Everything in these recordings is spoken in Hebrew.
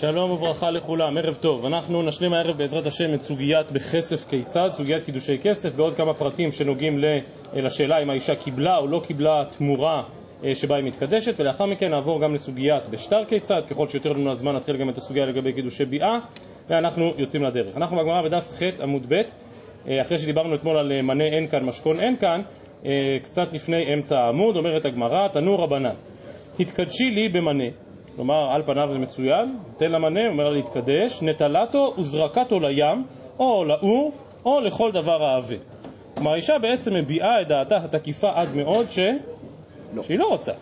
שלום וברכה לכולם, ערב טוב. אנחנו נשלים הערב בעזרת השם את סוגיית בכסף כיצד, סוגיית קידושי כסף, ועוד כמה פרטים שנוגעים לשאלה אם האישה קיבלה או לא קיבלה תמורה אה, שבה היא מתקדשת, ולאחר מכן נעבור גם לסוגיית בשטר כיצד, ככל שיותר לנו הזמן נתחיל גם את הסוגיה לגבי קידושי ביאה, ואנחנו יוצאים לדרך. אנחנו בגמרא בדף ח' עמוד ב', אה, אחרי שדיברנו אתמול על אה, מנה אין כאן, משכון אין כאן, קצת לפני אמצע העמוד, אומרת הגמרא, תנו רבנן, התקדשי לי במנה כלומר, על פניו זה מצוין, תן למנה, אומר לה להתקדש, נטלתו וזרקתו לים, או לאור, או לכל דבר העבה. כלומר, האישה בעצם מביעה את דעתה התקיפה עד מאוד ש... לא. שהיא לא רוצה.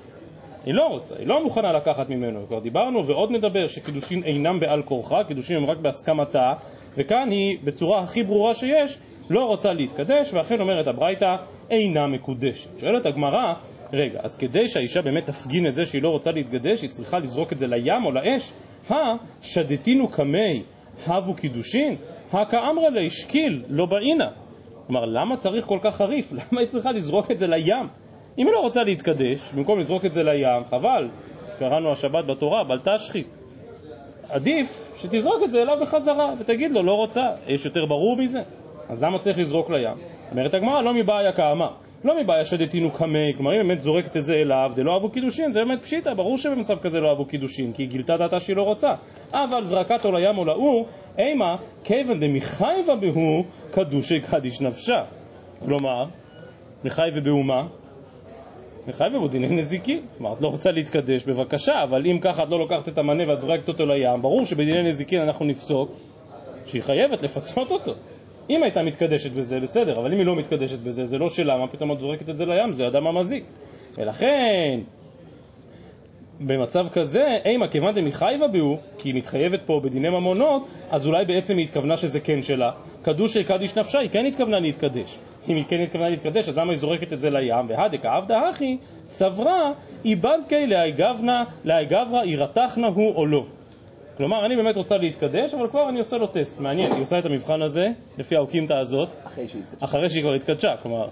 היא לא רוצה, היא לא מוכנה לקחת ממנו, כבר דיברנו ועוד נדבר שקידושין אינם בעל כורחה, קידושין הם רק בהסכמתה, וכאן היא בצורה הכי ברורה שיש לא רוצה להתקדש, ואכן אומרת הברייתא אינה מקודשת. שואלת הגמרא, רגע, אז כדי שהאישה באמת תפגין את זה שהיא לא רוצה להתגדש, היא צריכה לזרוק את זה לים או לאש? הא, שדתינו קמי, הבו קידושין? הכאמרא לי, שקיל, לא באינה. כלומר, למה צריך כל כך חריף? למה היא צריכה לזרוק את זה לים? אם היא לא רוצה להתקדש, במקום לזרוק את זה לים, חבל, קראנו השבת בתורה, בל תשחי. עדיף שתזרוק את זה אליו בחזרה ותגיד לו, לא רוצה. יש יותר ברור מזה? אז למה צריך לזרוק לים? אומרת הגמרא, לא מבעיה כאמה. לא מבעיה שדתינו קמי, כלומר אם באמת זורקת את זה אליו, דלא אהבו קידושין, זה באמת פשיטה, ברור שבמצב כזה לא אהבו קידושין, כי היא גילתה דעתה שהיא לא רוצה. אבל זרקתו לים או לאור, אימה, כיוון דמחייבה בהו, קדושי קדיש נפשה. כלומר, מחייבה בהו מה? מחייבה בהו דיני נזיקין. כלומר, את לא רוצה להתקדש, בבקשה, אבל אם ככה את לא לוקחת את המנה ואת זורקת אותו לים, ברור שבדיני נזיקין אנחנו נפסוק שהיא חייבת לפצות אותו. אם הייתה מתקדשת בזה, בסדר, אבל אם היא לא מתקדשת בזה, זה לא שלה, מה פתאום את זורקת את זה לים? זה אדם המזיק. ולכן, במצב כזה, אימה כיוון דמיחייבה בהו, כי היא מתחייבת פה בדיני ממונות, אז אולי בעצם היא התכוונה שזה כן שלה. קדוש של קדיש נפשה, היא כן התכוונה להתקדש. אם היא כן התכוונה להתקדש, אז למה היא זורקת את זה לים? והדקה עבדה אחי, סברה, איבד קי לאי גבנה, לאי גברא, ירתחנה הוא או לא. כלומר, אני באמת רוצה להתקדש, אבל כבר אני עושה לו טסט. מעניין, היא עושה את המבחן הזה, לפי האוקימתא הזאת, אחרי שהיא כבר התקדשה, כלומר,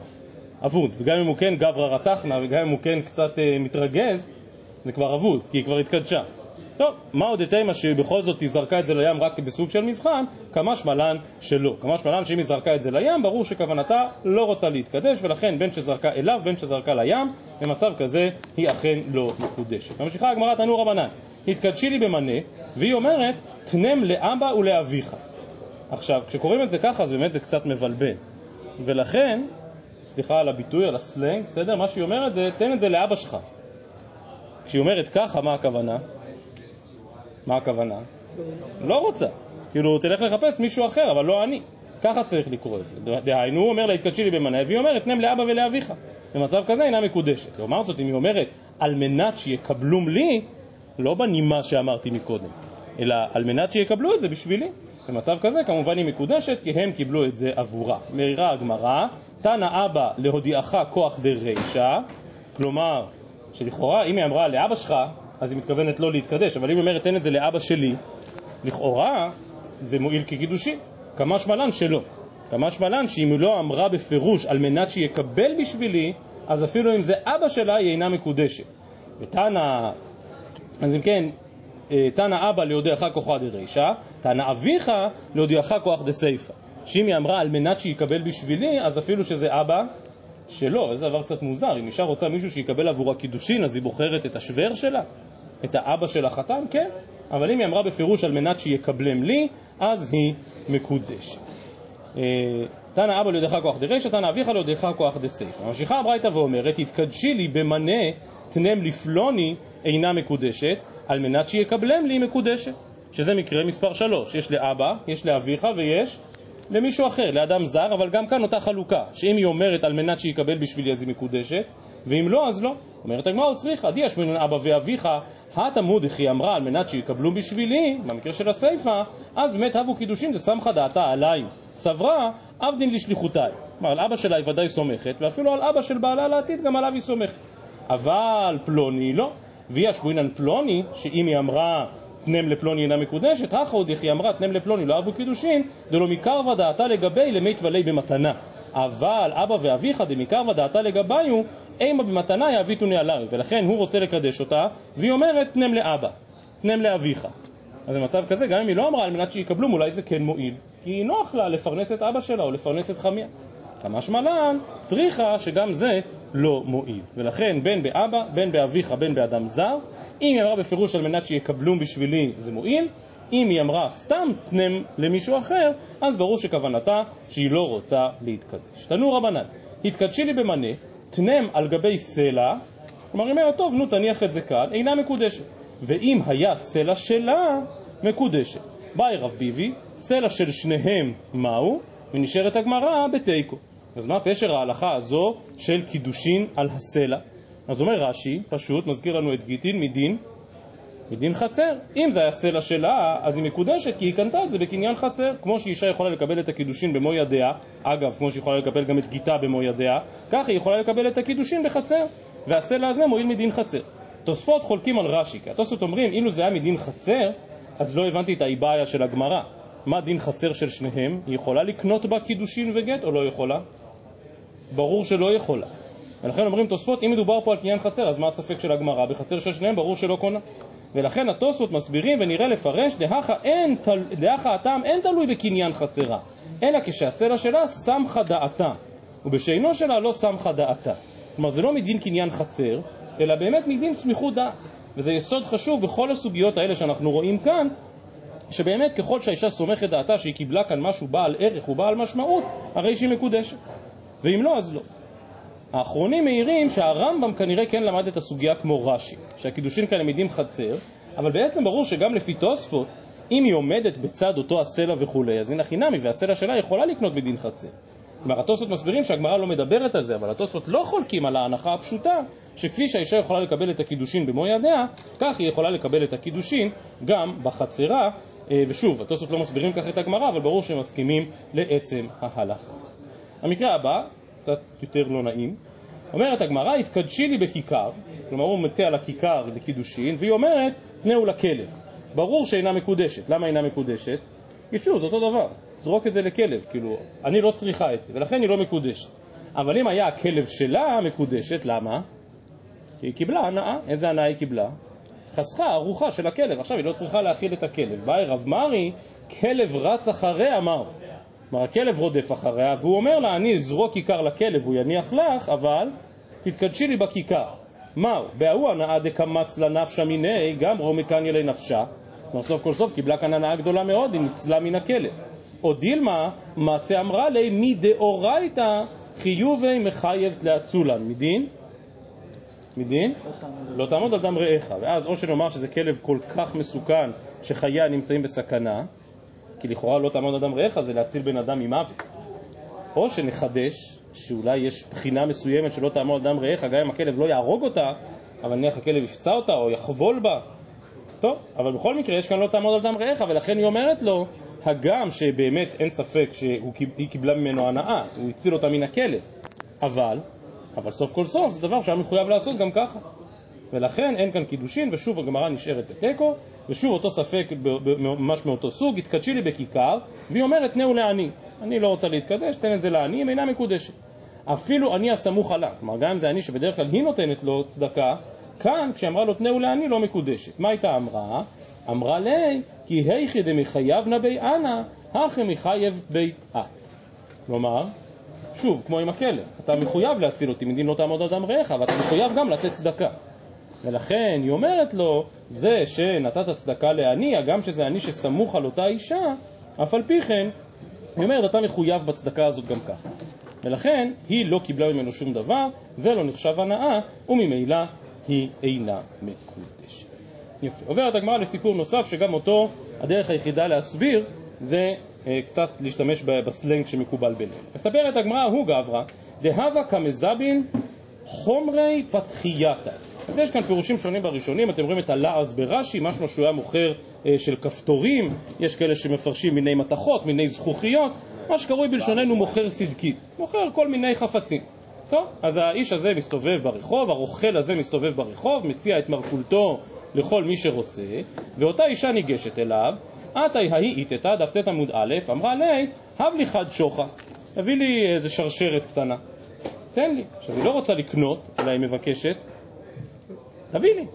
אבוד. וגם אם הוא כן גברא רתחנה, וגם אם הוא כן קצת אה, מתרגז, זה כבר אבוד, כי היא כבר התקדשה. טוב, מה עוד יתימה שבכל זאת היא זרקה את זה לים רק בסוג של מבחן, כמה שמלן שלא. כמה שמלן שאם היא זרקה את זה לים, ברור שכוונתה לא רוצה להתקדש, ולכן בין שזרקה אליו, בין שזרקה לים, במצב כזה היא אכן לא מקודשת. ממשיכה הגמרא תנו רבנן. התקדשי לי במנה, והיא אומרת, תנם לאבא ולאביך. עכשיו, כשקוראים את זה ככה, אז באמת זה קצת מבלבל. ולכן, סליחה על הביטוי, על הסלנג, בסדר? מה שהיא אומרת זה, תן את זה לאבא שלך. כשהיא אומרת ככה, מה הכוונה? מה הכוונה? לא רוצה. כאילו, תלך לחפש מישהו אחר, אבל לא אני. ככה צריך לקרוא את זה. דהיינו, הוא אומר לה, התקדשי לי במנה, והיא אומרת, תנם לאבא ולאביך. במצב כזה אינה מקודשת. לעומת זאת, אם היא אומרת, על מנת שיקבלום לי, לא בנימה שאמרתי מקודם, אלא על מנת שיקבלו את זה בשבילי. במצב כזה כמובן היא מקודשת, כי הם קיבלו את זה עבורה. מאירה הגמרא, תנא אבא להודיעך כוח דרישא, כלומר, שלכאורה אם היא אמרה לאבא שלך, אז היא מתכוונת לא להתקדש, אבל אם היא אומרת תן את זה לאבא שלי, לכאורה זה מועיל כקידושין. כמה שמלן שלא. כמה שמלן שאם היא לא אמרה בפירוש על מנת שיקבל בשבילי, אז אפילו אם זה אבא שלה היא אינה מקודשת. ותנא אז אם כן, אה, תנא אבא להודיעך כוחה דרישא, תנא אביך להודיעך כוח דסייפא. שאם היא אמרה על מנת שיקבל בשבילי, אז אפילו שזה אבא שלא, זה דבר קצת מוזר. אם אישה רוצה מישהו שיקבל עבורה קידושין, אז היא בוחרת את השוור שלה? את האבא של החתן? כן. אבל אם היא אמרה בפירוש על מנת שיקבלם לי, אז היא מקודשת. אה, תנא אבא להודיעך כוח דרישא, תנא אביך להודיעך כוח דסייפא. ממשיכה הברייתא ואומרת, התקדשי לי במנה תנם לפלוני אינה מקודשת, על מנת שיקבלם לי מקודשת. שזה מקרה מספר שלוש. יש לאבא, יש לאביך ויש למישהו אחר, לאדם זר, אבל גם כאן אותה חלוקה, שאם היא אומרת על מנת שיקבל בשבילי אז היא מקודשת, ואם לא, אז לא. אומרת הגמרא, הוא צריכה, די אשמינן אבא ואביך, התמוד היא אמרה על מנת שיקבלו בשבילי, במקרה של הסיפא, אז באמת הבו קידושין דסמכא דעתה עליי. סברה, עבדין לשליחותיי. כלומר, על אבא שלה היא ודאי סומכת, ואפילו על אבא של בעלה לעתיד גם עליו היא סומכת. אבל פלוני לא. והיא אשבועינן פלוני, שאם היא אמרה תנם לפלוני אינה מקודשת, הכא עוד היא אמרה תנם לפלוני לא אהבו קידושין, דלא מקרבה דעתה לגבי למי טבלי במתנה. אבל אבא ואביך דמקרבה דעתה לגביו, אימה במתנה יעביתוני עליו, ולכן הוא רוצה לקדש אותה, והיא אומרת תנם לאבא, תנם לאביך. אז במצב כזה, גם אם היא לא אמרה על מנת שיקבלו, אולי זה כן מועיל. כי נוח לה לפרנס את אבא שלה או לפרנס את חמיה. כמשמע לן, צריכה שגם זה לא מועיל. ולכן, בין באבא, בין באביך, בין באדם זר, אם היא אמרה בפירוש על מנת שיקבלו בשבילי, זה מועיל. אם היא אמרה סתם תנם למישהו אחר, אז ברור שכוונתה שהיא לא רוצה להתקדש. תנו רבנן, התקדשי לי במנה, תנם על גבי סלע, כלומר, היא אומרת, טוב, נו, תניח את זה כאן, אינה מקודשת. ואם היה סלע שלה, מקודשת. באי רב ביבי, סלע של שניהם מהו? ונשארת הגמרא בתיקו. אז מה פשר ההלכה הזו של קידושין על הסלע? אז אומר רש"י, פשוט, מזכיר לנו את גיטין מדין, מדין חצר. אם זה היה סלע שלה, אז היא מקודשת, כי היא קנתה את זה בקניין חצר. כמו שאישה יכולה לקבל את הקידושין במו ידיה, אגב, כמו שהיא יכולה לקבל גם את גיטה במו ידיה, ככה היא יכולה לקבל את הקידושין בחצר. והסלע הזה מועיל מדין חצר. תוספות חולקים על רש"י, כי התוספות אומרים, אילו זה היה מדין חצר, אז לא הבנתי את האיבעיה של הגמרא. מה דין חצר של שניהם? היא יכולה לקנות בה קידושין וגט או לא יכולה? ברור שלא יכולה. ולכן אומרים תוספות, אם מדובר פה על קניין חצר, אז מה הספק של הגמרא? בחצר של שניהם ברור שלא קונה. ולכן התוספות מסבירים ונראה לפרש, דהכה הטעם אין תלוי בקניין חצרה, אלא כשהסלע שלה סמכה דעתה, ובשאינו שלה לא סמכה דעתה. כלומר זה לא מדין קניין חצר, אלא באמת מדין סמיכות דעת. וזה יסוד חשוב בכל הסוגיות האלה שאנחנו רואים כאן, שבאמת ככל שהאישה סומכת דעתה שהיא קיבלה כאן משהו בעל ערך ובעל משמעות, הרי שהיא מקודשת. ואם לא, אז לא. האחרונים מעירים שהרמב"ם כנראה כן למד את הסוגיה כמו רש"י, שהקידושין כאן הם עדים חצר, אבל בעצם ברור שגם לפי תוספות, אם היא עומדת בצד אותו הסלע וכולי, אז הנה חינמי, והסלע שלה יכולה לקנות בדין חצר. כלומר, התוספות מסבירים שהגמרא לא מדברת על זה, אבל התוספות לא חולקים על ההנחה הפשוטה, שכפי שהאישה יכולה לקבל את הקידושין במו ידיה, כך היא יכולה לקבל את הקידושין גם בחצרה. אה, ושוב, התוספות לא מסבירים כך את הגמרא, אבל ברור שהם מסכימים לעצם ההלכה. המקרה הבא, קצת יותר לא נעים, אומרת הגמרא, התקדשי לי בכיכר, כלומר הוא מציע לה כיכר לקידושין, והיא אומרת, תנאו לכלב. ברור שאינה מקודשת. למה אינה מקודשת? כי שוב, זה אותו דבר. זרוק את זה לכלב, כאילו, אני לא צריכה את זה, ולכן היא לא מקודשת. אבל אם היה הכלב שלה מקודשת, למה? כי היא קיבלה הנאה. איזה הנאה היא קיבלה? חסכה ארוחה של הכלב. עכשיו היא לא צריכה להאכיל את הכלב. באי רב מרי, כלב רץ אחריה, אמר. כלומר, הכלב רודף אחריה, והוא אומר לה, אני אזרוק כיכר לכלב, הוא יניח לך, אבל תתקדשי לי בכיכר. מהו? בהוא הנאה דקמץ לנפשה מיני, גם רומי קניה לנפשה. כלומר, סוף כל סוף קיבלה כאן הנאה גדולה מאוד, היא ניצלה מן הכלב. או דילמה, מצה אמרה לי, מדאורייתא חיובי מחייבת לאצולן. מדין? מדין? לא תעמוד על דם רעך. ואז או שנאמר שזה כלב כל כך מסוכן שחייה נמצאים בסכנה, כי לכאורה לא תעמוד על דם רעך זה להציל בן אדם ממוות. או שנחדש, שאולי יש בחינה מסוימת שלא תעמוד על דם רעך, גם אם הכלב לא יהרוג אותה, אבל נניח הכלב יפצע אותה או יחבול בה. טוב, אבל בכל מקרה יש כאן לא תעמוד על דם רעך, ולכן היא אומרת לו, הגם שבאמת אין ספק שהיא קיבלה ממנו הנאה, הוא הציל אותה מן הכלב, אבל, אבל סוף כל סוף זה דבר שהיה מחויב לעשות גם ככה. ולכן אין כאן קידושין, ושוב הגמרא נשארת בתיקו, ושוב אותו ספק ממש מאותו סוג, התקדשי לי בכיכר, והיא אומרת תנאו לעני. אני לא רוצה להתקדש, תן את זה לעני, אם אינה מקודשת. אפילו אני הסמוך עלה, כלומר גם אם זה עני שבדרך כלל היא נותנת לו צדקה, כאן כשאמרה לו תנאו לעני לא מקודשת. מה הייתה אמרה? אמרה לי, כי היכי דמחייב נבי אנא, הכי מחייב בי את. כלומר, שוב, כמו עם הכלב, אתה מחויב להציל אותי מדין לא תעמוד על דם רעך, ואתה מחויב גם לתת צדקה. ולכן היא אומרת לו, זה שנתת צדקה לעני, הגם שזה עני שסמוך על אותה אישה, אף על פי כן, היא אומרת, אתה מחויב בצדקה הזאת גם ככה. ולכן היא לא קיבלה ממנו שום דבר, זה לא נחשב הנאה, וממילא היא אינה מקודשת. יפה. עוברת הגמרא לסיפור נוסף, שגם אותו, הדרך היחידה להסביר, זה אה, קצת להשתמש בסלנג שמקובל בינינו. מספרת הגמרא, הוא גברא, דהבה כמזבין חומרי פתחייתא. אז יש כאן פירושים שונים בראשונים, אתם רואים את הלעז ברש"י, משמע שהוא היה מוכר אה, של כפתורים, יש כאלה שמפרשים מיני מתכות, מיני זכוכיות, מה שקרוי בלשוננו מוכר סדקית, מוכר כל מיני חפצים. טוב, אז האיש הזה מסתובב ברחוב, הרוכל הזה מסתובב ברחוב, מציע את מרכולתו לכל מי שרוצה, ואותה אישה ניגשת אליו, עתי ההיא איתתא, דף ט עמוד א', אמרה לי, הב לי חד שוחה, תביא לי איזה שרשרת קטנה, תן לי. עכשיו, היא לא רוצה לקנות, אלא היא מבקשת, תביא לי.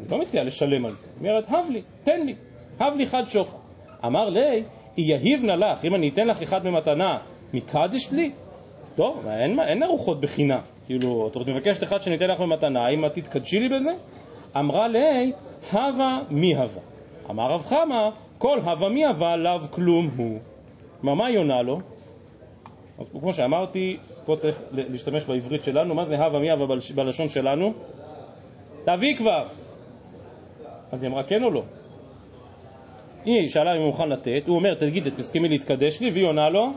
אני לא מציעה לשלם על זה, היא אומרת, הב לי, תן לי. הב לי חד שוחד. אמר לי, יהיב נא לך, אם אני אתן לך אחד במתנה, מקדשת לי? לא, אין, אין ארוחות בחינם. כאילו, את מבקשת אחד שאני אתן לך במתנה, האם את תתקדשי לי בזה? אמרה לי, הווה מי הווה. אמר רב חמא, כל הווה מי הווה לאו כלום הוא. כלומר, מה היא עונה לו? אז כמו שאמרתי, פה צריך להשתמש בעברית שלנו, מה זה הווה מי הווה בלשון שלנו? תביא כבר! אז היא אמרה כן או לא? היא שאלה אם הוא מוכן לתת, הוא אומר תגיד, תסכימי להתקדש לי, והיא עונה לו,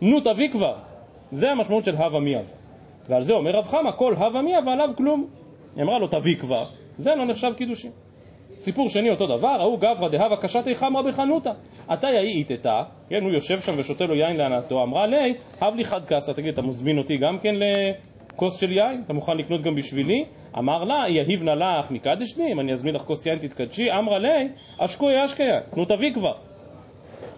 נו תביא כבר. זה המשמעות של הווה מי הווה. ועל זה אומר רב חמא, כל הווה מי הווה עליו כלום. היא אמרה לו תביא כבר, זה לא נחשב קידושין. סיפור שני אותו דבר, ההוא גברא דהבה קשתי חמרא בחנותה. עתה יהי איתתה, כן, הוא יושב שם ושותה לו יין להנאתו, אמרה לי, הב לי חד קסה, תגיד, אתה מזמין אותי גם כן לכוס של יין? אתה מוכן לקנות גם בשבילי? אמר לה, יהיב נא לך מקדש לי, אם אני אזמין לך כוס יין תתקדשי? אמרה לי, אשקוי אשקיין, נו תביא כבר.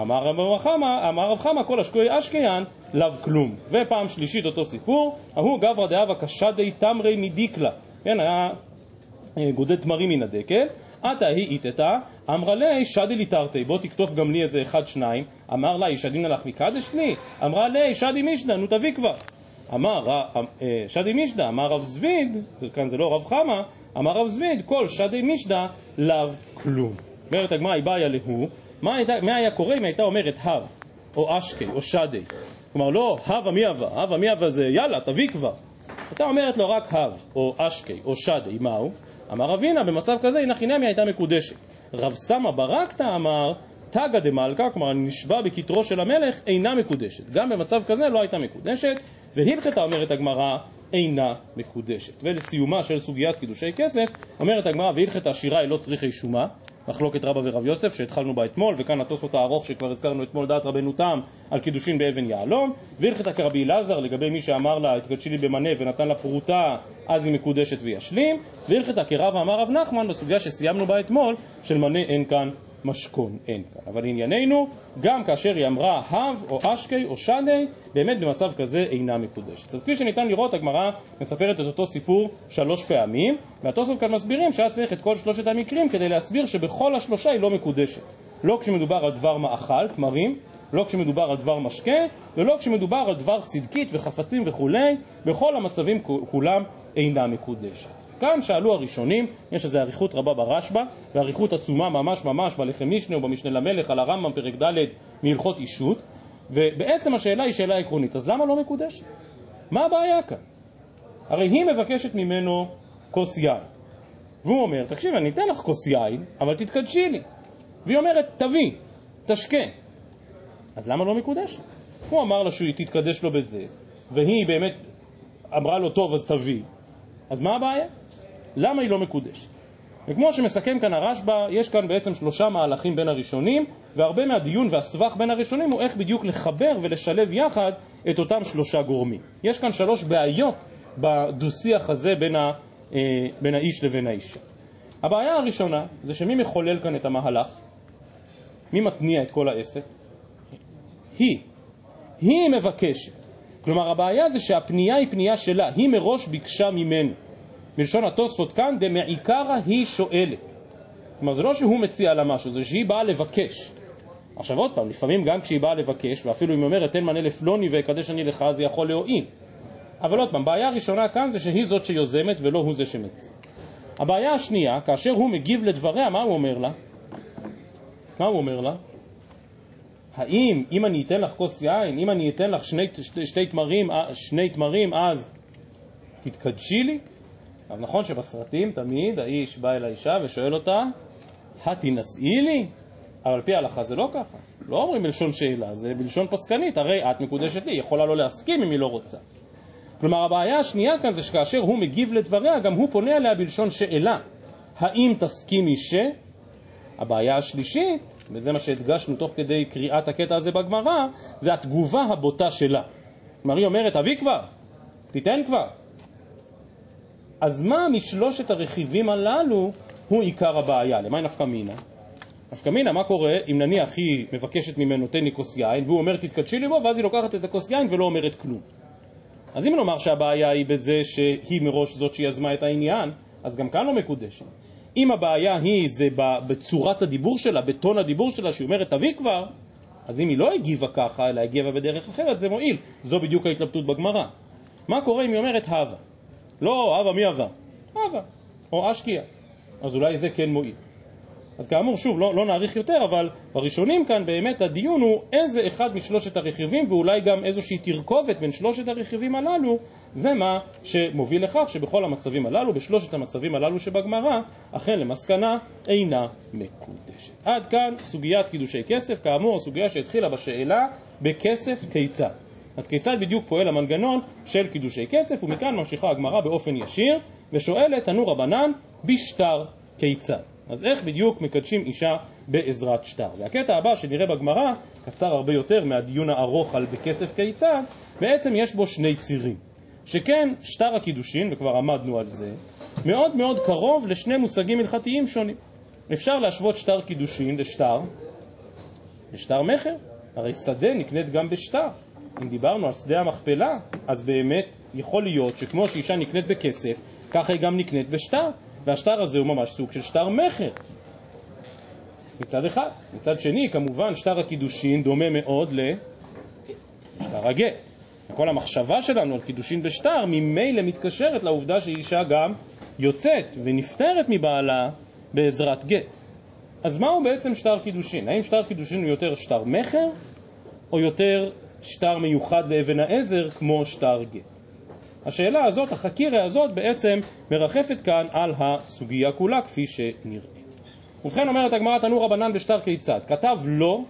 אמר רב חמא, אמר רב חמא, כל אשקוי אשקיין, לאו כלום. ופעם שלישית אותו סיפור, ההוא גברא דהבה קשדי תמרי מדיקלה. כן, היה אה, גודל תמרים מן הדקל, עתה היא איתתה, אמרה לי שדי לי תרתי, בוא תכתוב גם לי איזה אחד שניים, אמר לה, ישדין לך מקדש לי? אמרה לי, שדי מישנה, נו תביא כבר. אמר אה, שדי מישדה, אמר רב זביד, כאן זה לא רב חמא, אמר רב זביד, כל שדי מישדה לאו כלום. אומרת הגמרא, היא באה להוא, מה, מה היה קורה אם הייתה אומרת הב, או אשקי, או שדי? כלומר, לא הווה מי הווה, הווה מי הווה זה יאללה, תביא כבר. הייתה אומרת לו רק הב, או אשקי, או שדי, מהו? אמר אבינה, במצב כזה הנה חינמי הייתה מקודשת. רב סמא ברקתא אמר, תגא דמלכה, כלומר נשבע בכתרו של המלך, אינה מקודשת. גם במצב כזה לא הייתה מקודשת, והלכתה אומרת הגמרא, אינה מקודשת. ולסיומה של סוגיית קידושי כסף, אומרת הגמרא, והלכתה שירה לא צריכי שומה, מחלוקת רבא ורב יוסף שהתחלנו בה אתמול, וכאן התוספות הארוך שכבר הזכרנו אתמול דעת רבנו תם על קידושין באבן יהלום, והלכתה כרבי אלעזר לגבי מי שאמר לה התקדשי לי במנה ונתן לה פרוטה אז היא מקודשת וישלים, והלכתה כרב אמר רב נחמן בסוגיה שסיימנו בה אתמול של מנה אין כאן משכון, אין כאן. אבל לענייננו, גם כאשר היא אמרה הב או אשקי או שדי, באמת במצב כזה אינה מקודשת. אז כפי שניתן לראות, הגמרא מספרת את אותו סיפור שלוש פעמים, והתוספות כאן מסבירים שהיה צריך את כל שלושת המקרים כדי להסביר שבכל השלושה היא לא מקודשת. לא כשמדובר על דבר מאכל, תמרים, לא כשמדובר על דבר משקה, ולא כשמדובר על דבר סדקית וחפצים וכולי, בכל המצבים כולם אינה מקודשת. כאן שאלו הראשונים, יש איזו אריכות רבה ברשב"א, ואריכות עצומה ממש ממש בלחם משנה ובמשנה למלך על הרמב"ם פרק ד' מהלכות אישות, ובעצם השאלה היא שאלה עקרונית, אז למה לא מקודשת? מה הבעיה כאן? הרי היא מבקשת ממנו כוס יין, והוא אומר, תקשיב, אני אתן לך כוס יין, אבל תתקדשי לי. והיא אומרת, תביא, תשקה. אז למה לא מקודשת? הוא אמר לה שהיא תתקדש לו בזה, והיא באמת אמרה לו, טוב, אז תביא. אז מה הבעיה? למה היא לא מקודשת? וכמו שמסכם כאן הרשב"א, יש כאן בעצם שלושה מהלכים בין הראשונים, והרבה מהדיון והסבך בין הראשונים הוא איך בדיוק לחבר ולשלב יחד את אותם שלושה גורמים. יש כאן שלוש בעיות בדו-שיח הזה בין, ה, אה, בין האיש לבין האישה. הבעיה הראשונה זה שמי מחולל כאן את המהלך? מי מתניע את כל העסק? היא. היא מבקשת. כלומר, הבעיה זה שהפנייה היא פנייה שלה, היא מראש ביקשה ממנו. מלשון התוספות כאן, דמעיקרא היא שואלת. כלומר, זה לא שהוא מציע לה משהו, זה שהיא באה לבקש. עכשיו עוד פעם, לפעמים גם כשהיא באה לבקש, ואפילו אם היא אומרת תן מנה לפלוני ואקדש אני לך, זה יכול להועיל. אבל עוד פעם, בעיה הראשונה כאן זה שהיא זאת שיוזמת ולא הוא זה שמציע. הבעיה השנייה, כאשר הוא מגיב לדבריה, מה הוא אומר לה? מה הוא אומר לה? האם אם אני אתן לך כוס יין, אם אני אתן לך שני, שתי, שתי תמרים, אה, שני תמרים, אז תתקדשי לי? אז נכון שבסרטים תמיד האיש בא אל האישה ושואל אותה, התינשאי לי? אבל על פי ההלכה זה לא ככה. לא אומרים בלשון שאלה, זה בלשון פסקנית, הרי את מקודשת לי, יכולה לא להסכים אם היא לא רוצה. כלומר, הבעיה השנייה כאן זה שכאשר הוא מגיב לדבריה, גם הוא פונה אליה בלשון שאלה. האם תסכימי ש... הבעיה השלישית, וזה מה שהדגשנו תוך כדי קריאת הקטע הזה בגמרא, זה התגובה הבוטה שלה. כלומר, היא אומרת, אבי כבר, תיתן כבר. אז מה משלושת הרכיבים הללו הוא עיקר הבעיה? למה נפקא מינה? נפקא מינה, מה קורה אם נניח היא מבקשת ממנו תן לי כוס יין, והוא אומר תתקדשי לי בו, ואז היא לוקחת את הכוס יין ולא אומרת כלום. אז אם נאמר שהבעיה היא בזה שהיא מראש זאת שיזמה את העניין, אז גם כאן לא מקודשת. אם הבעיה היא זה בצורת הדיבור שלה, בטון הדיבור שלה, שהיא אומרת תביא כבר, אז אם היא לא הגיבה ככה, אלא הגיבה בדרך אחרת, זה מועיל. זו בדיוק ההתלבטות בגמרא. מה קורה אם היא אומרת הווה? לא, הווה מי הווה? הווה, או אשקיע. אז אולי זה כן מועיל. אז כאמור, שוב, לא, לא נאריך יותר, אבל בראשונים כאן באמת הדיון הוא איזה אחד משלושת הרכיבים, ואולי גם איזושהי תרכובת בין שלושת הרכיבים הללו, זה מה שמוביל לכך שבכל המצבים הללו, בשלושת המצבים הללו שבגמרא, אכן למסקנה אינה מקודשת. עד כאן סוגיית קידושי כסף, כאמור, הסוגיה שהתחילה בשאלה בכסף כיצד. אז כיצד בדיוק פועל המנגנון של קידושי כסף, ומכאן ממשיכה הגמרא באופן ישיר, ושואלת, תנו רבנן, בשטר כיצד? אז איך בדיוק מקדשים אישה בעזרת שטר? והקטע הבא שנראה בגמרא, קצר הרבה יותר מהדיון הארוך על בכסף כיצד, בעצם יש בו שני צירים. שכן שטר הקידושין, וכבר עמדנו על זה, מאוד מאוד קרוב לשני מושגים הלכתיים שונים. אפשר להשוות שטר קידושין לשטר, לשטר מכר. הרי שדה נקנית גם בשטר. אם דיברנו על שדה המכפלה, אז באמת יכול להיות שכמו שאישה נקנית בכסף, ככה היא גם נקנית בשטר. והשטר הזה הוא ממש סוג של שטר מכר. מצד אחד. מצד שני, כמובן, שטר הקידושין דומה מאוד לשטר הגט. כל המחשבה שלנו על קידושין בשטר ממילא מתקשרת לעובדה שאישה גם יוצאת ונפטרת מבעלה בעזרת גט. אז מהו בעצם שטר קידושין? האם שטר קידושין הוא יותר שטר מכר או יותר שטר מיוחד לאבן העזר כמו שטר גט? השאלה הזאת, החקירה הזאת, בעצם מרחפת כאן על הסוגיה כולה, כפי שנראה. ובכן אומרת הגמרא תנו רבנן בשטר כיצד? כתב לא,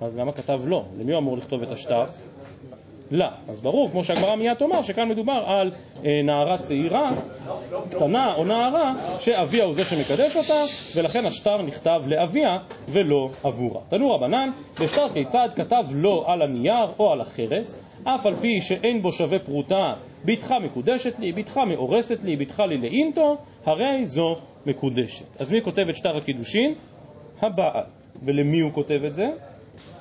אז למה כתב לא? למי הוא אמור לכתוב את השטר? לא. אז ברור, כמו שהגמרא מיד תאמר, שכאן מדובר על אה, נערה צעירה, קטנה או נערה, שאביה הוא זה שמקדש אותה, ולכן השטר נכתב לאביה ולא עבורה. תנו רבנן, בשטר כיצד כתב לא על הנייר או על החרס, אף על פי שאין בו שווה פרוטה, בתך מקודשת לי, בתך מאורסת לי, בתך לי לאינטו, הרי זו מקודשת. אז מי כותב את שטר הקידושין? הבעל. ולמי הוא כותב את זה?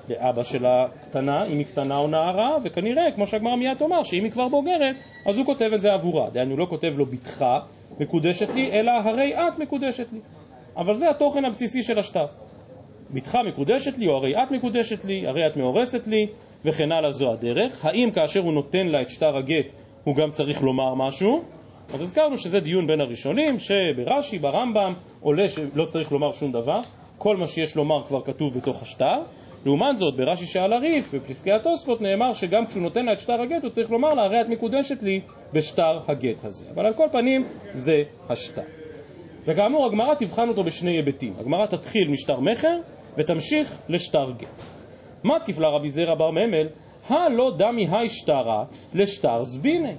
לאבא של הקטנה, אם היא קטנה או נערה, וכנראה, כמו שהגמרא מיד תאמר, שאם היא כבר בוגרת, אז הוא כותב את זה עבורה. דהיינו, לא כותב לו בתך מקודשת לי, אלא הרי את מקודשת לי. אבל זה התוכן הבסיסי של השטר. בתך מקודשת לי, או הרי את מקודשת לי, הרי את מאורסת לי, וכן הלאה זו הדרך. האם כאשר הוא נותן לה את שטר הגט, הוא גם צריך לומר משהו? אז הזכרנו שזה דיון בין הראשונים, שברש"י, ברמב"ם, עולה שלא צריך לומר שום דבר, כל מה שיש לומר כבר כתוב בתוך השטר. לעומת זאת, ברש"י שעל הריף, בפסקי התוספות, נאמר שגם כשהוא נותן לה את שטר הגט, הוא צריך לומר לה, הרי את מקודשת לי בשטר הגט הזה. אבל על כל פנים, זה השטר. וכאמור, הגמרא תבחן אותו בשני היבטים. הגמרא תתחיל משטר מכר, ותמשיך לשטר גט. מה תקפלה רבי זרע בר ממל? הלא דמי היי שטרה לשטר זביני.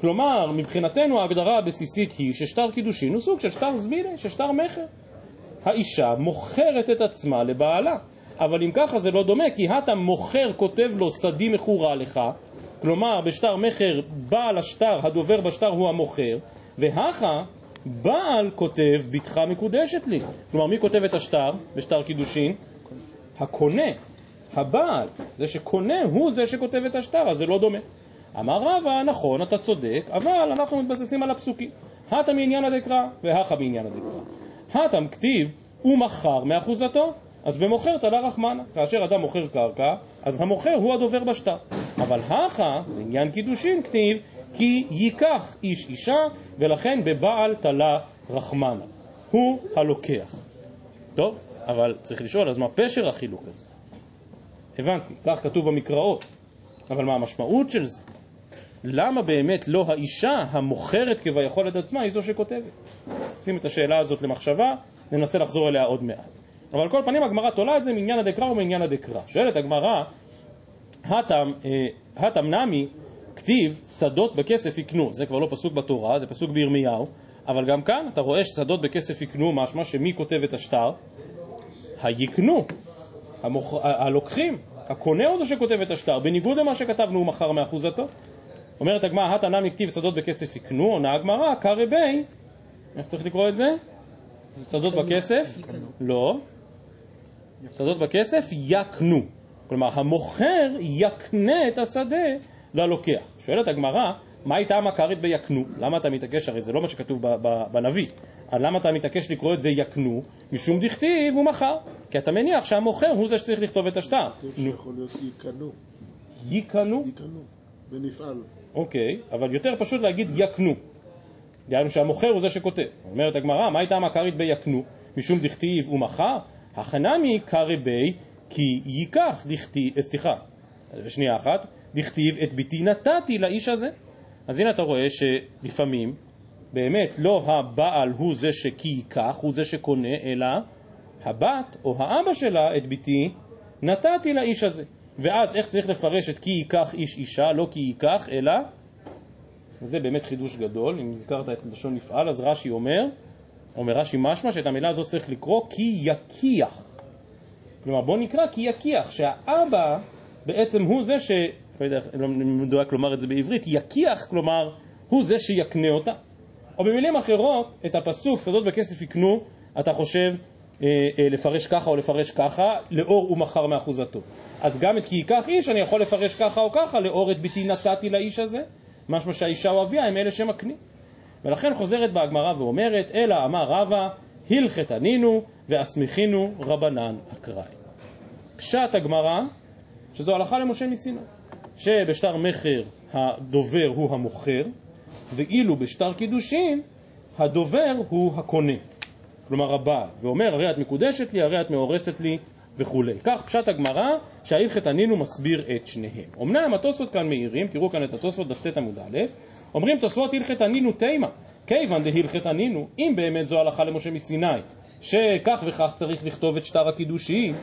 כלומר, מבחינתנו ההגדרה הבסיסית היא ששטר קידושין הוא סוג של שטר זביני, של שטר מכר. האישה מוכרת את עצמה לבעלה. אבל אם ככה זה לא דומה, כי הטה מוכר כותב לו שדי מכורה לך, כלומר בשטר מכר בעל השטר, הדובר בשטר הוא המוכר, והכה בעל כותב בתך מקודשת לי. כלומר מי כותב את השטר בשטר קידושין? הקונה, הבעל, זה שקונה הוא זה שכותב את השטר, אז זה לא דומה. אמר רבא, נכון, אתה צודק, אבל אנחנו מתבססים על הפסוקים. הטה מעניין הדקרא והכה מעניין הדקרא. הטם כתיב ומכר מאחוזתו, אז במוכר תלה רחמנה. כאשר אדם מוכר קרקע, אז המוכר הוא הדובר בשטר. אבל הכה, בעניין קידושין, כתיב כי ייקח איש אישה, ולכן בבעל תלה רחמנה. הוא הלוקח. טוב, אבל צריך לשאול, אז מה פשר החילוק הזה? הבנתי, כך כתוב במקראות, אבל מה המשמעות של זה? למה באמת לא האישה המוכרת כביכול את עצמה היא זו שכותבת? שים את השאלה הזאת למחשבה, ננסה לחזור אליה עוד מעט. אבל על כל פנים הגמרא תולה את זה מעניין הדקרא ומעניין הדקרא. שואלת הגמרא, הטם, אה, נמי, כתיב שדות בכסף יקנו, זה כבר לא פסוק בתורה, זה פסוק בירמיהו, אבל גם כאן אתה רואה ששדות בכסף יקנו, משמע שמי כותב את השטר? היקנו, המוכ... הלוקחים, הקונה הוא זה שכותב את השטר, בניגוד למה שכתבנו הוא מכר מאחוזתו. אומרת הגמרא, התנא כתיב שדות בכסף יקנו, עונה הגמרא, קרא בי, איך צריך לקרוא את זה? שדות בכסף? לא. שדות בכסף יקנו. כלומר, המוכר יקנה את השדה ללוקח. שואלת הגמרא, מה הייתה המכרית ביקנו? למה אתה מתעקש? הרי זה לא מה שכתוב בנביא. למה אתה מתעקש לקרוא את זה יקנו? משום דכתיב הוא מכר. כי אתה מניח שהמוכר הוא זה שצריך לכתוב את השטר. שיכול להיות יקנו. יקנו? יקנו. ונפעל. אוקיי, אבל יותר פשוט להגיד יקנו. דהיינו שהמוכר הוא זה שכותב. אומרת הגמרא, מה הייתה המכרית ביקנו? משום דכתיב הוא מכר? החנמי קרא בי כי ייקח דכתיב, אה, סליחה, שנייה אחת, דכתיב את ביתי נתתי לאיש הזה. אז הנה אתה רואה שלפעמים באמת לא הבעל הוא זה שכי ייקח, הוא זה שקונה, אלא הבת או האבא שלה את ביתי נתתי לאיש הזה. ואז איך צריך לפרש את כי ייקח איש אישה, לא כי ייקח, אלא, וזה באמת חידוש גדול, אם הזכרת את לשון נפעל, אז רש"י אומר, אומר רש"י משמע שאת המילה הזאת צריך לקרוא כי יקיח. כלומר, בוא נקרא כי יקיח, שהאבא בעצם הוא זה ש... לא יודע, לא מדויק לומר את זה בעברית, יקיח, כלומר, הוא זה שיקנה אותה. או במילים אחרות, את הפסוק, שדות בכסף יקנו, אתה חושב אה, אה, לפרש ככה או לפרש ככה, לאור ומחר מאחוזתו. אז גם את כי ייקח איש אני יכול לפרש ככה או ככה, לאור את ביתי נתתי לאיש הזה, משמע שהאישה או אביה הם אלה שמקנים. ולכן חוזרת בה הגמרא ואומרת, אלא אמר רבא, הלכת ענינו ואסמיכינו רבנן אקראי. פשט הגמרא, שזו הלכה למשה מסיני, שבשטר מכר הדובר הוא המוכר, ואילו בשטר קידושין הדובר הוא הקונה, כלומר הבעל, ואומר הרי את מקודשת לי, הרי את מאורסת לי וכולי. כך פשט הגמרא שההלכת ענינו מסביר את שניהם. אמנם התוספות כאן מאירים, תראו כאן את התוספות דף ט עמוד א', אומרים תוספות הלכת ענינו תימה, כיוון דהלכת ענינו, אם באמת זו הלכה למשה מסיני, שכך וכך צריך לכתוב את שטר הקידושין,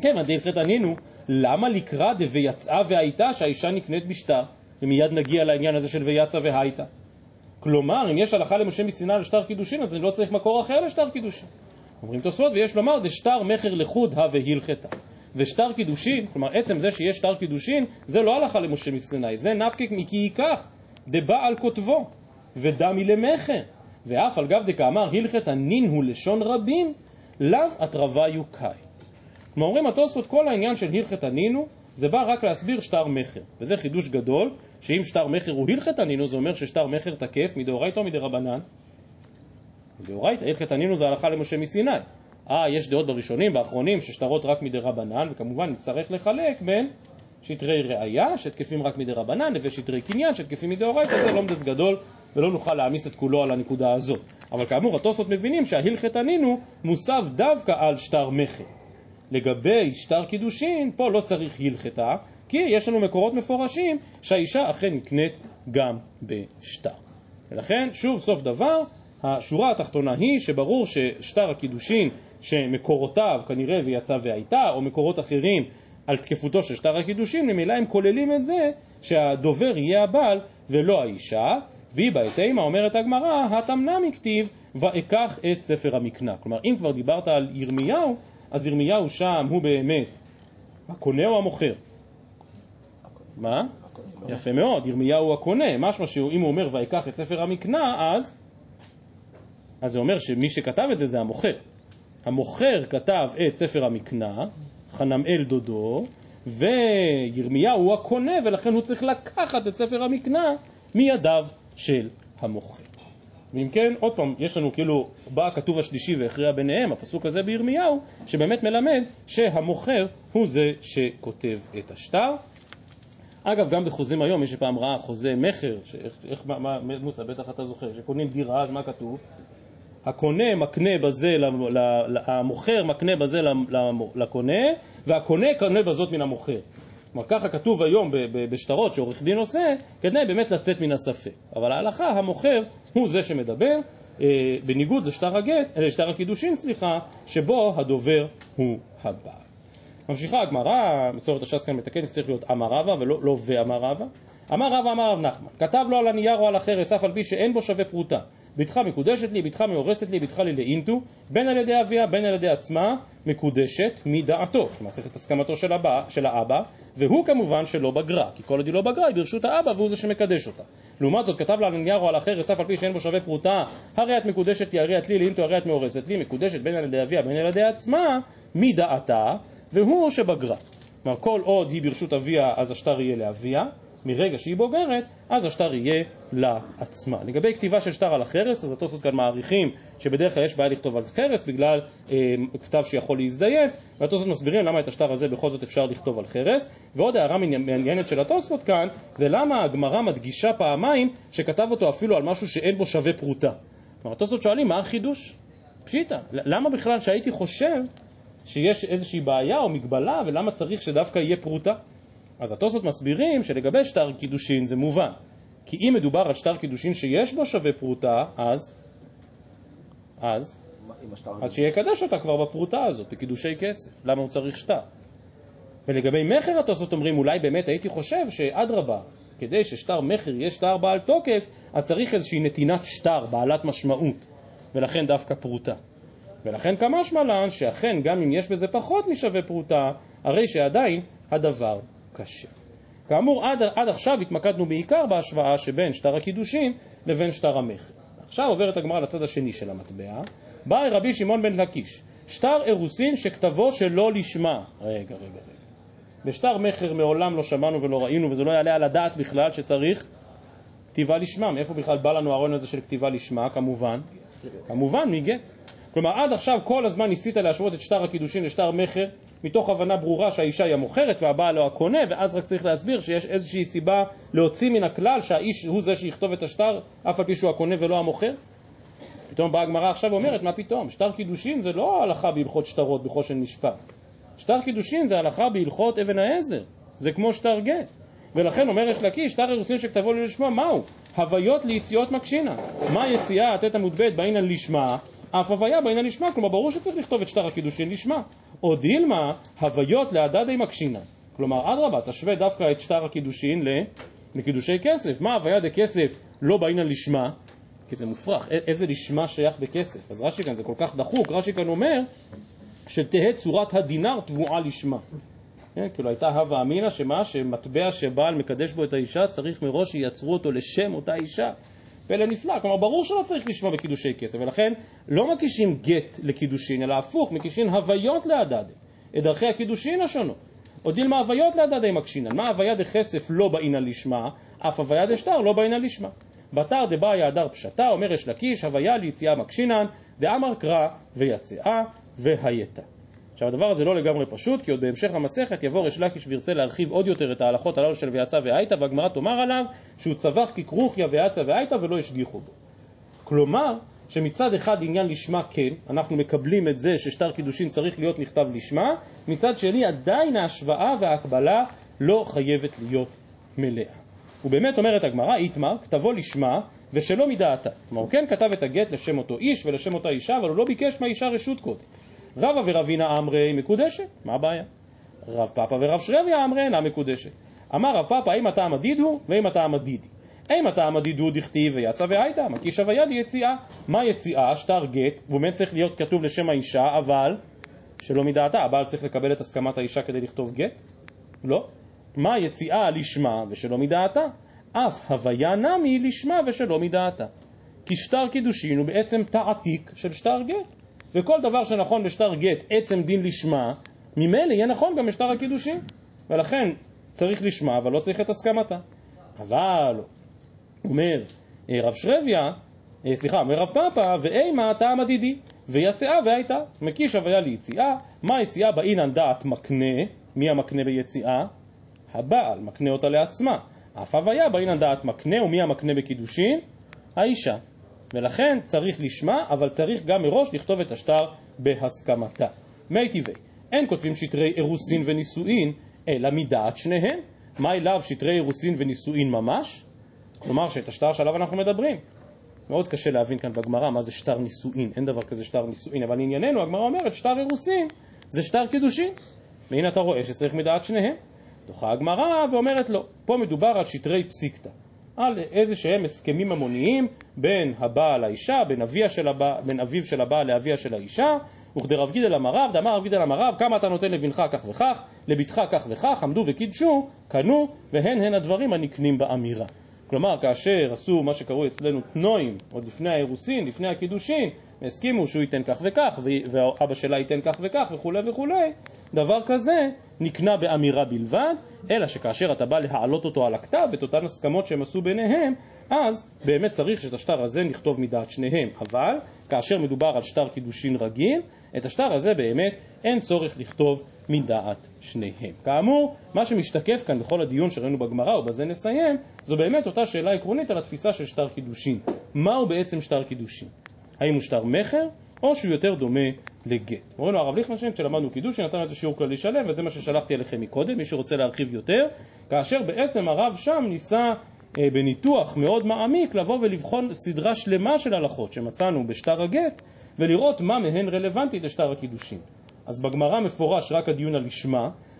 כיוון דהלכת ענינו, למה לקרא דוויצאה והייתה שהאישה נקנית בשטר? ומיד נגיע לעניין הזה של ויצא והייתה. כלומר, אם יש הלכה למשה מסיני לשטר קידושין, אז אני לא צריך מקור אחר לשטר קידושין. אומרים תוספות, ויש לומר, דשטר מכר לחוד הא והלכתה. ושטר קידושין, כלומר עצם זה שיש שטר קידושין, זה לא הלכה למשה מסיני, זה נפקיק מכי ייקח, דבעל כותבו, ודמי למכר. ואף על גב דקאמר הלכת הנין הוא לשון רבים, לאו אתרבה יוקאי. כלומר אומרים התוספות, כל העניין של הלכת הנינו, זה בא רק להסביר שטר מכר. וזה חידוש גדול, שאם שטר מכר הוא הלכת הנינו, זה אומר ששטר מכר תקף מדאורייתא או מדרבנן? מדאורייתא, הלכת הנינו זה הלכה למשה מסיני. אה, יש דעות בראשונים, באחרונים, ששטרות רק מדרבנן, וכמובן נצטרך לחלק בין שטרי ראייה, שתקפים רק מדרבנן, לבין שטרי קניין, שתקפים מדאורייתא, זה לומדס גדול, ולא נוכל להעמיס את כולו על הנקודה הזאת. אבל כאמור, התוספות מבינים שההלכת הנינו מוסב דווקא על שטר מכר. לגבי שטר קידושין, פה לא צריך הלכתה, כי יש לנו מקורות מפורשים שהאישה אכן נקנית גם בשטר. ולכן, שוב, סוף דבר, השורה התחתונה היא שברור ששטר הקידושין שמקורותיו כנראה ויצא והייתה, או מקורות אחרים על תקפותו של שטר הקידושין, ממילא הם כוללים את זה שהדובר יהיה הבעל ולא האישה, והיא בהתאמה אומרת הגמרא, התמנה מכתיב ואקח את ספר המקנה. כלומר, אם כבר דיברת על ירמיהו, אז ירמיהו שם הוא באמת הקונה או המוכר? מה? יפה מאוד, ירמיהו הקונה, משמע שאם הוא אומר ואקח את ספר המקנה, אז אז זה אומר שמי שכתב את זה זה המוכר. המוכר כתב את ספר המקנה, חנמאל דודו, וירמיהו הוא הקונה, ולכן הוא צריך לקחת את ספר המקנה מידיו של המוכר. ואם כן, עוד פעם, יש לנו כאילו, בא הכתוב השלישי והכריע ביניהם, הפסוק הזה בירמיהו, שבאמת מלמד שהמוכר הוא זה שכותב את השטר. אגב, גם בחוזים היום, מי שפעם ראה חוזה מכר, שאיך, מה, מה, מוסא, בטח אתה זוכר, שקונים דירה, אז מה כתוב? הקונה מקנה בזה, המוכר מקנה בזה לקונה, והקונה קונה בזאת מן המוכר. כלומר, ככה כתוב היום בשטרות שעורך דין עושה, כדי באמת לצאת מן הספק. אבל ההלכה, המוכר הוא זה שמדבר, אה, בניגוד לשטר, הגט, אה, לשטר הקידושין, סליחה, שבו הדובר הוא הבעל. ממשיכה הגמרא, מסורת הש"ס כאן מתקנת, צריך להיות אמר רבא ולא לא ואמר רבא. אמר רבא אמר רב נחמן, כתב לו על הנייר או על החרס, אף על פי שאין בו שווה פרוטה. בתך מקודשת לי, בתך מאורסת לי, בתך לי לאינטו, בין על ידי אביה, בין על ידי עצמה, מקודשת מדעתו. כלומר, צריך את הסכמתו של, הבא, של האבא, והוא כמובן שלא בגרה, כי כל עוד היא לא בגרה היא ברשות האבא והוא זה שמקדש אותה. לעומת זאת, כתב לה על הנייר או על החרס, אף על פי שאין בו שווה פרוטה, הרי את מקודשת לי, הרי את לי, לאינטו, הרי את מאורסת לי, מקודשת בין על ידי אביה, בין על ידי עצמה, מדעתה, והוא שבגרה. כלומר, כל עוד היא ברשות אביה, אז השטר יהיה לאביה, מרגע שהיא בוגרת, אז השטר יהיה לעצמה. לגבי כתיבה של שטר על החרס, אז התוספות כאן מעריכים שבדרך כלל יש בעיה לכתוב על חרס בגלל אה, כתב שיכול להזדייף, והתוספות מסבירים למה את השטר הזה בכל זאת אפשר לכתוב על חרס. ועוד הערה מעניינת של התוספות כאן, זה למה הגמרא מדגישה פעמיים שכתב אותו אפילו על משהו שאין בו שווה פרוטה. כלומר, התוספות שואלים, מה החידוש? פשיטא, למה בכלל שהייתי חושב שיש איזושהי בעיה או מגבלה ולמה צריך שדווקא יהיה פרוטה? אז התוספות מסבירים שלגבי שטר קידושין זה מובן, כי אם מדובר על שטר קידושין שיש בו שווה פרוטה, אז, אז, אז שיקדש אותה כבר בפרוטה הזאת, בקידושי כסף. למה הוא צריך שטר? ולגבי מכר התוספות אומרים, אולי באמת הייתי חושב שאדרבה, כדי ששטר מכר יהיה שטר בעל תוקף, אז צריך איזושהי נתינת שטר בעלת משמעות, ולכן דווקא פרוטה. ולכן כמשמע לן שאכן גם אם יש בזה פחות משווה פרוטה, הרי שעדיין הדבר קשה. כאמור, עד, עד עכשיו התמקדנו בעיקר בהשוואה שבין שטר הקידושין לבין שטר המכר. עכשיו עוברת הגמרא לצד השני של המטבע. בא רבי שמעון בן לקיש, שטר אירוסין שכתבו שלא לשמה. רגע, רגע, רגע. בשטר מכר מעולם לא שמענו ולא ראינו, וזה לא יעלה על הדעת בכלל שצריך כתיבה לשמה. מאיפה בכלל בא לנו הרעיון הזה של כתיבה לשמה? כמובן, כמובן מגט. כלומר, עד עכשיו כל הזמן ניסית להשוות את שטר הקידושין לשטר מכר, מתוך הבנה ברורה שהאישה היא המוכרת והבעל לא הקונה, ואז רק צריך להסביר שיש איזושהי סיבה להוציא מן הכלל שהאיש הוא זה שיכתוב את השטר, אף על פי שהוא הקונה ולא המוכר. פתאום באה הגמרא עכשיו ואומרת, מה פתאום? שטר קידושין זה לא הלכה בהלכות שטרות בחושן משפט. שטר קידושין זה הלכה בהלכות אבן העזר, זה כמו שטר גט. ולכן אומר יש לקיש, שטר אירוסין שכתבו לי לשמה, מהו? הוויות ליציאות מקשינה. מה יציאה, תת עמוד ב' בעינן לשמה, אף הוויה בעינן לשמה, כלומר ברור שצריך לכתוב את שטר הקידושין לשמה. או דילמה, הוויות להדדי מקשינה. כלומר, אדרבה, תשווה דווקא את שטר הקידושין לקידושי כסף. מה הוויה דכסף לא בעינן לשמה? כי זה מופרך, איזה לשמה שייך בכסף? אז רש"י כאן זה כל כך דחוק, רש"י כאן אומר שתהא צורת הדינר תבואה לשמה. כן, כאילו הייתה הווה אמינא שמה? שמטבע שבעל מקדש בו את האישה צריך מראש שייצרו אותו לשם אותה אישה. פלא נפלא, כלומר ברור שלא צריך לשמוע בקידושי כסף, ולכן לא מקישים גט לקידושין, אלא הפוך, מקישים הוויות להדדי, את דרכי הקידושין השונות. או דילמה הוויות להדדי מקשינן, מה הוויה דכסף לא באינן לשמה, אף הוויה דשטר לא באינן לשמה. בתר דבעיה הדר פשטה, אומר יש לקיש, הוויה ליציאה מקשינן, דאמר קרא ויצאה והייתה. עכשיו הדבר הזה לא לגמרי פשוט, כי עוד בהמשך המסכת יבוא ריש לקיש וירצה להרחיב עוד יותר את ההלכות הללו של ויצא והייתה, והגמרא תאמר עליו שהוא צבח ככרוכיה ויצא והייתה ולא השגיחו בו. כלומר, שמצד אחד עניין לשמה כן, אנחנו מקבלים את זה ששטר קידושין צריך להיות נכתב לשמה, מצד שני עדיין ההשוואה וההקבלה לא חייבת להיות מלאה. ובאמת אומרת הגמרא, איתמר, כתבו לשמה ושלא מדעתה. כלומר, הוא כן כתב את הגט לשם אותו איש ולשם אותה אישה, אבל הוא לא ביקש מהאישה רשות קודם. רבא ורבינה אמרי מקודשת, מה הבעיה? רב פאפא ורב שרביה אמרי אינה מקודשת. אמר רב פאפא, האם אתה המדיד הוא ואם אתה המדידי. האם אתה המדיד הוא דכתיב ויצא והייתה, מקיש הוויה ליציאה. מה יציאה? שטר גט, הוא באמת צריך להיות כתוב לשם האישה, אבל שלא מדעתה, הבעל צריך לקבל את הסכמת האישה כדי לכתוב גט? לא. מה יציאה לשמה ושלא מדעתה? אף הוויה נמי לשמה ושלא מדעתה. כי שטר קידושין הוא בעצם תעתיק של שטר גט. וכל דבר שנכון בשטר גט, עצם דין לשמה, ממילא יהיה נכון גם בשטר הקידושין. ולכן צריך לשמה, אבל לא צריך את הסכמתה. אבל, אומר אה, רב שרביה, אה, סליחה, אומר רב פאפא, ואימה טעם הדידי, ויצאה והייתה. מקיש הוויה ליציאה, מה יציאה באינן דעת מקנה, מי המקנה ביציאה? הבעל, מקנה אותה לעצמה. אף הוויה באינן דעת מקנה, ומי המקנה בקידושין? האישה. ולכן צריך לשמה, אבל צריך גם מראש לכתוב את השטר בהסכמתה. מי טבעי, אין כותבים שטרי אירוסין ונישואין, אלא מדעת שניהם. מה אליו שטרי אירוסין ונישואין ממש? כלומר שאת השטר שעליו אנחנו מדברים. מאוד קשה להבין כאן בגמרא מה זה שטר נישואין, אין דבר כזה שטר נישואין, אבל ענייננו, הגמרא אומרת שטר אירוסין זה שטר קידושין. והנה אתה רואה שצריך מדעת שניהם. דוחה הגמרא ואומרת לו, פה מדובר על שטרי פסיקתא. על איזה שהם הסכמים ממוניים בין הבעל לאישה, בין, של הבא, בין אביו של הבעל לאביה של האישה, וכדי רב גידל אמר רב, דאמר רב גידל אמר רב, כמה אתה נותן לבנך כך וכך, לבתך כך וכך, עמדו וקידשו, קנו, והן הן הדברים הנקנים באמירה. כלומר, כאשר עשו מה שקראו אצלנו תנועים, עוד לפני האירוסין, לפני הקידושין, הסכימו שהוא ייתן כך וכך, ואבא שלה ייתן כך וכך וכולי וכולי, דבר כזה נקנה באמירה בלבד, אלא שכאשר אתה בא להעלות אותו על הכתב, את אותן הסכמות שהם עשו ביניהם, אז באמת צריך שאת השטר הזה נכתוב מדעת שניהם. אבל כאשר מדובר על שטר קידושין רגיל, את השטר הזה באמת אין צורך לכתוב מדעת שניהם. כאמור, מה שמשתקף כאן בכל הדיון שראינו בגמרא, ובזה נסיים, זו באמת אותה שאלה עקרונית על התפיסה של שטר קידושין. מהו בעצם שטר קידושין? האם הוא שטר מכר, או שהוא יותר דומה לגט. אומרים לו הרב ליכטנשטיין, כשלמדנו קידושין, נתן איזה שיעור כללי שלם, וזה מה ששלחתי אליכם מקודם, מי שרוצה להרחיב יותר, כאשר בעצם הרב שם ניסה אה, בניתוח מאוד מעמיק לבוא ולבחון סדרה שלמה של הלכות שמצאנו בשטר הגט, ולראות מה מהן רלוונטית לשטר הקידושין. אז בגמרא מפורש רק הדיון על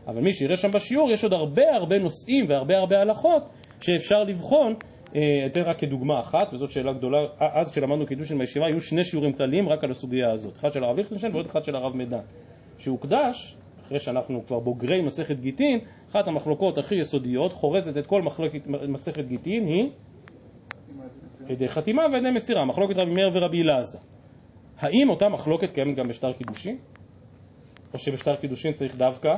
אבל מי שיראה שם בשיעור, יש עוד הרבה הרבה נושאים והרבה הרבה הלכות שאפשר לבחון. אה, אתן רק כדוגמה אחת, וזאת שאלה גדולה, אז כשלמדנו קידושין בישיבה היו שני שיעורים כלליים רק על הסוגיה הזאת, אחד של הרב ליכטנשטיין ועוד אחד של הרב מדן, שהוקדש, אחרי שאנחנו כבר בוגרי מסכת גיטין, אחת המחלוקות הכי יסודיות, חורזת את כל מחלקת מסכת גיטין, היא ידי חתימה וידי מסירה, מחלוקת רבי מאיר ורבי אלעזר. האם אותה מחלוקת קיימת גם בשטר קידושין? או שבשטר קידושין צריך דווקא,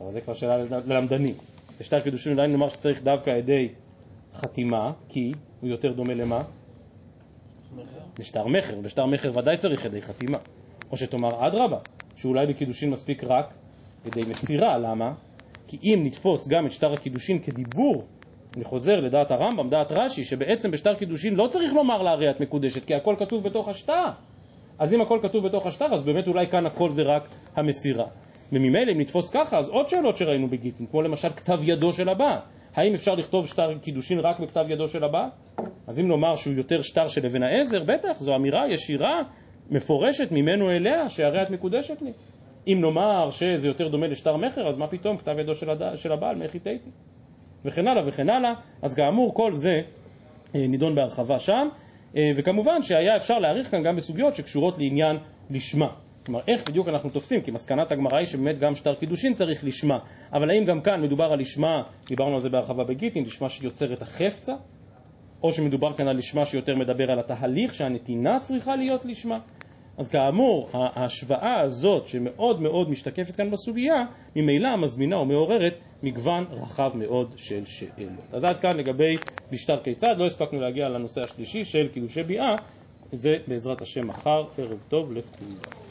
אבל זה כבר שאלה ללמדנים, בשטר קידושין אולי נאמר שצריך דווקא ידי חתימה, כי הוא יותר דומה למה? בשטר מכר, בשטר מכר ודאי צריך ידי חתימה. או שתאמר אדרבה, שאולי בקידושין מספיק רק ידי מסירה, למה? כי אם נתפוס גם את שטר הקידושין כדיבור, אני חוזר לדעת הרמב"ם, דעת רש"י, שבעצם בשטר קידושין לא צריך לומר לה הרי את מקודשת, כי הכל כתוב בתוך השטר. אז אם הכל כתוב בתוך השטר, אז באמת אולי כאן הכל זה רק המסירה. וממילא אם נתפוס ככה, אז עוד שאלות שראינו בגיטין, כמו למשל כתב ידו של הבעל. האם אפשר לכתוב שטר קידושין רק בכתב ידו של הבעל? אז אם נאמר שהוא יותר שטר של אבן העזר, בטח, זו אמירה ישירה, מפורשת ממנו אליה, שהרי את מקודשת לי. אם נאמר שזה יותר דומה לשטר מכר, אז מה פתאום כתב ידו של, הד... של הבעל, מאיך איתי? וכן הלאה וכן הלאה. אז כאמור, כל זה אה, נידון בהרחבה שם, אה, וכמובן שהיה אפשר להעריך כאן גם בסוגיות שקשורות לעניין לשמה. כלומר, איך בדיוק אנחנו תופסים? כי מסקנת הגמרא היא שבאמת גם שטר קידושין צריך לשמה. אבל האם גם כאן מדובר על לשמה, דיברנו על זה בהרחבה בגיטין, לשמה שיוצר את החפצה? או שמדובר כאן על לשמה שיותר מדבר על התהליך, שהנתינה צריכה להיות לשמה? אז כאמור, ההשוואה הזאת שמאוד מאוד משתקפת כאן בסוגיה, ממילא מזמינה ומעוררת מגוון רחב מאוד של שאלות. אז עד כאן לגבי בשטר כיצד, לא הספקנו להגיע לנושא השלישי של קידושי ביאה, זה בעזרת השם מחר, ערב טוב לכולם.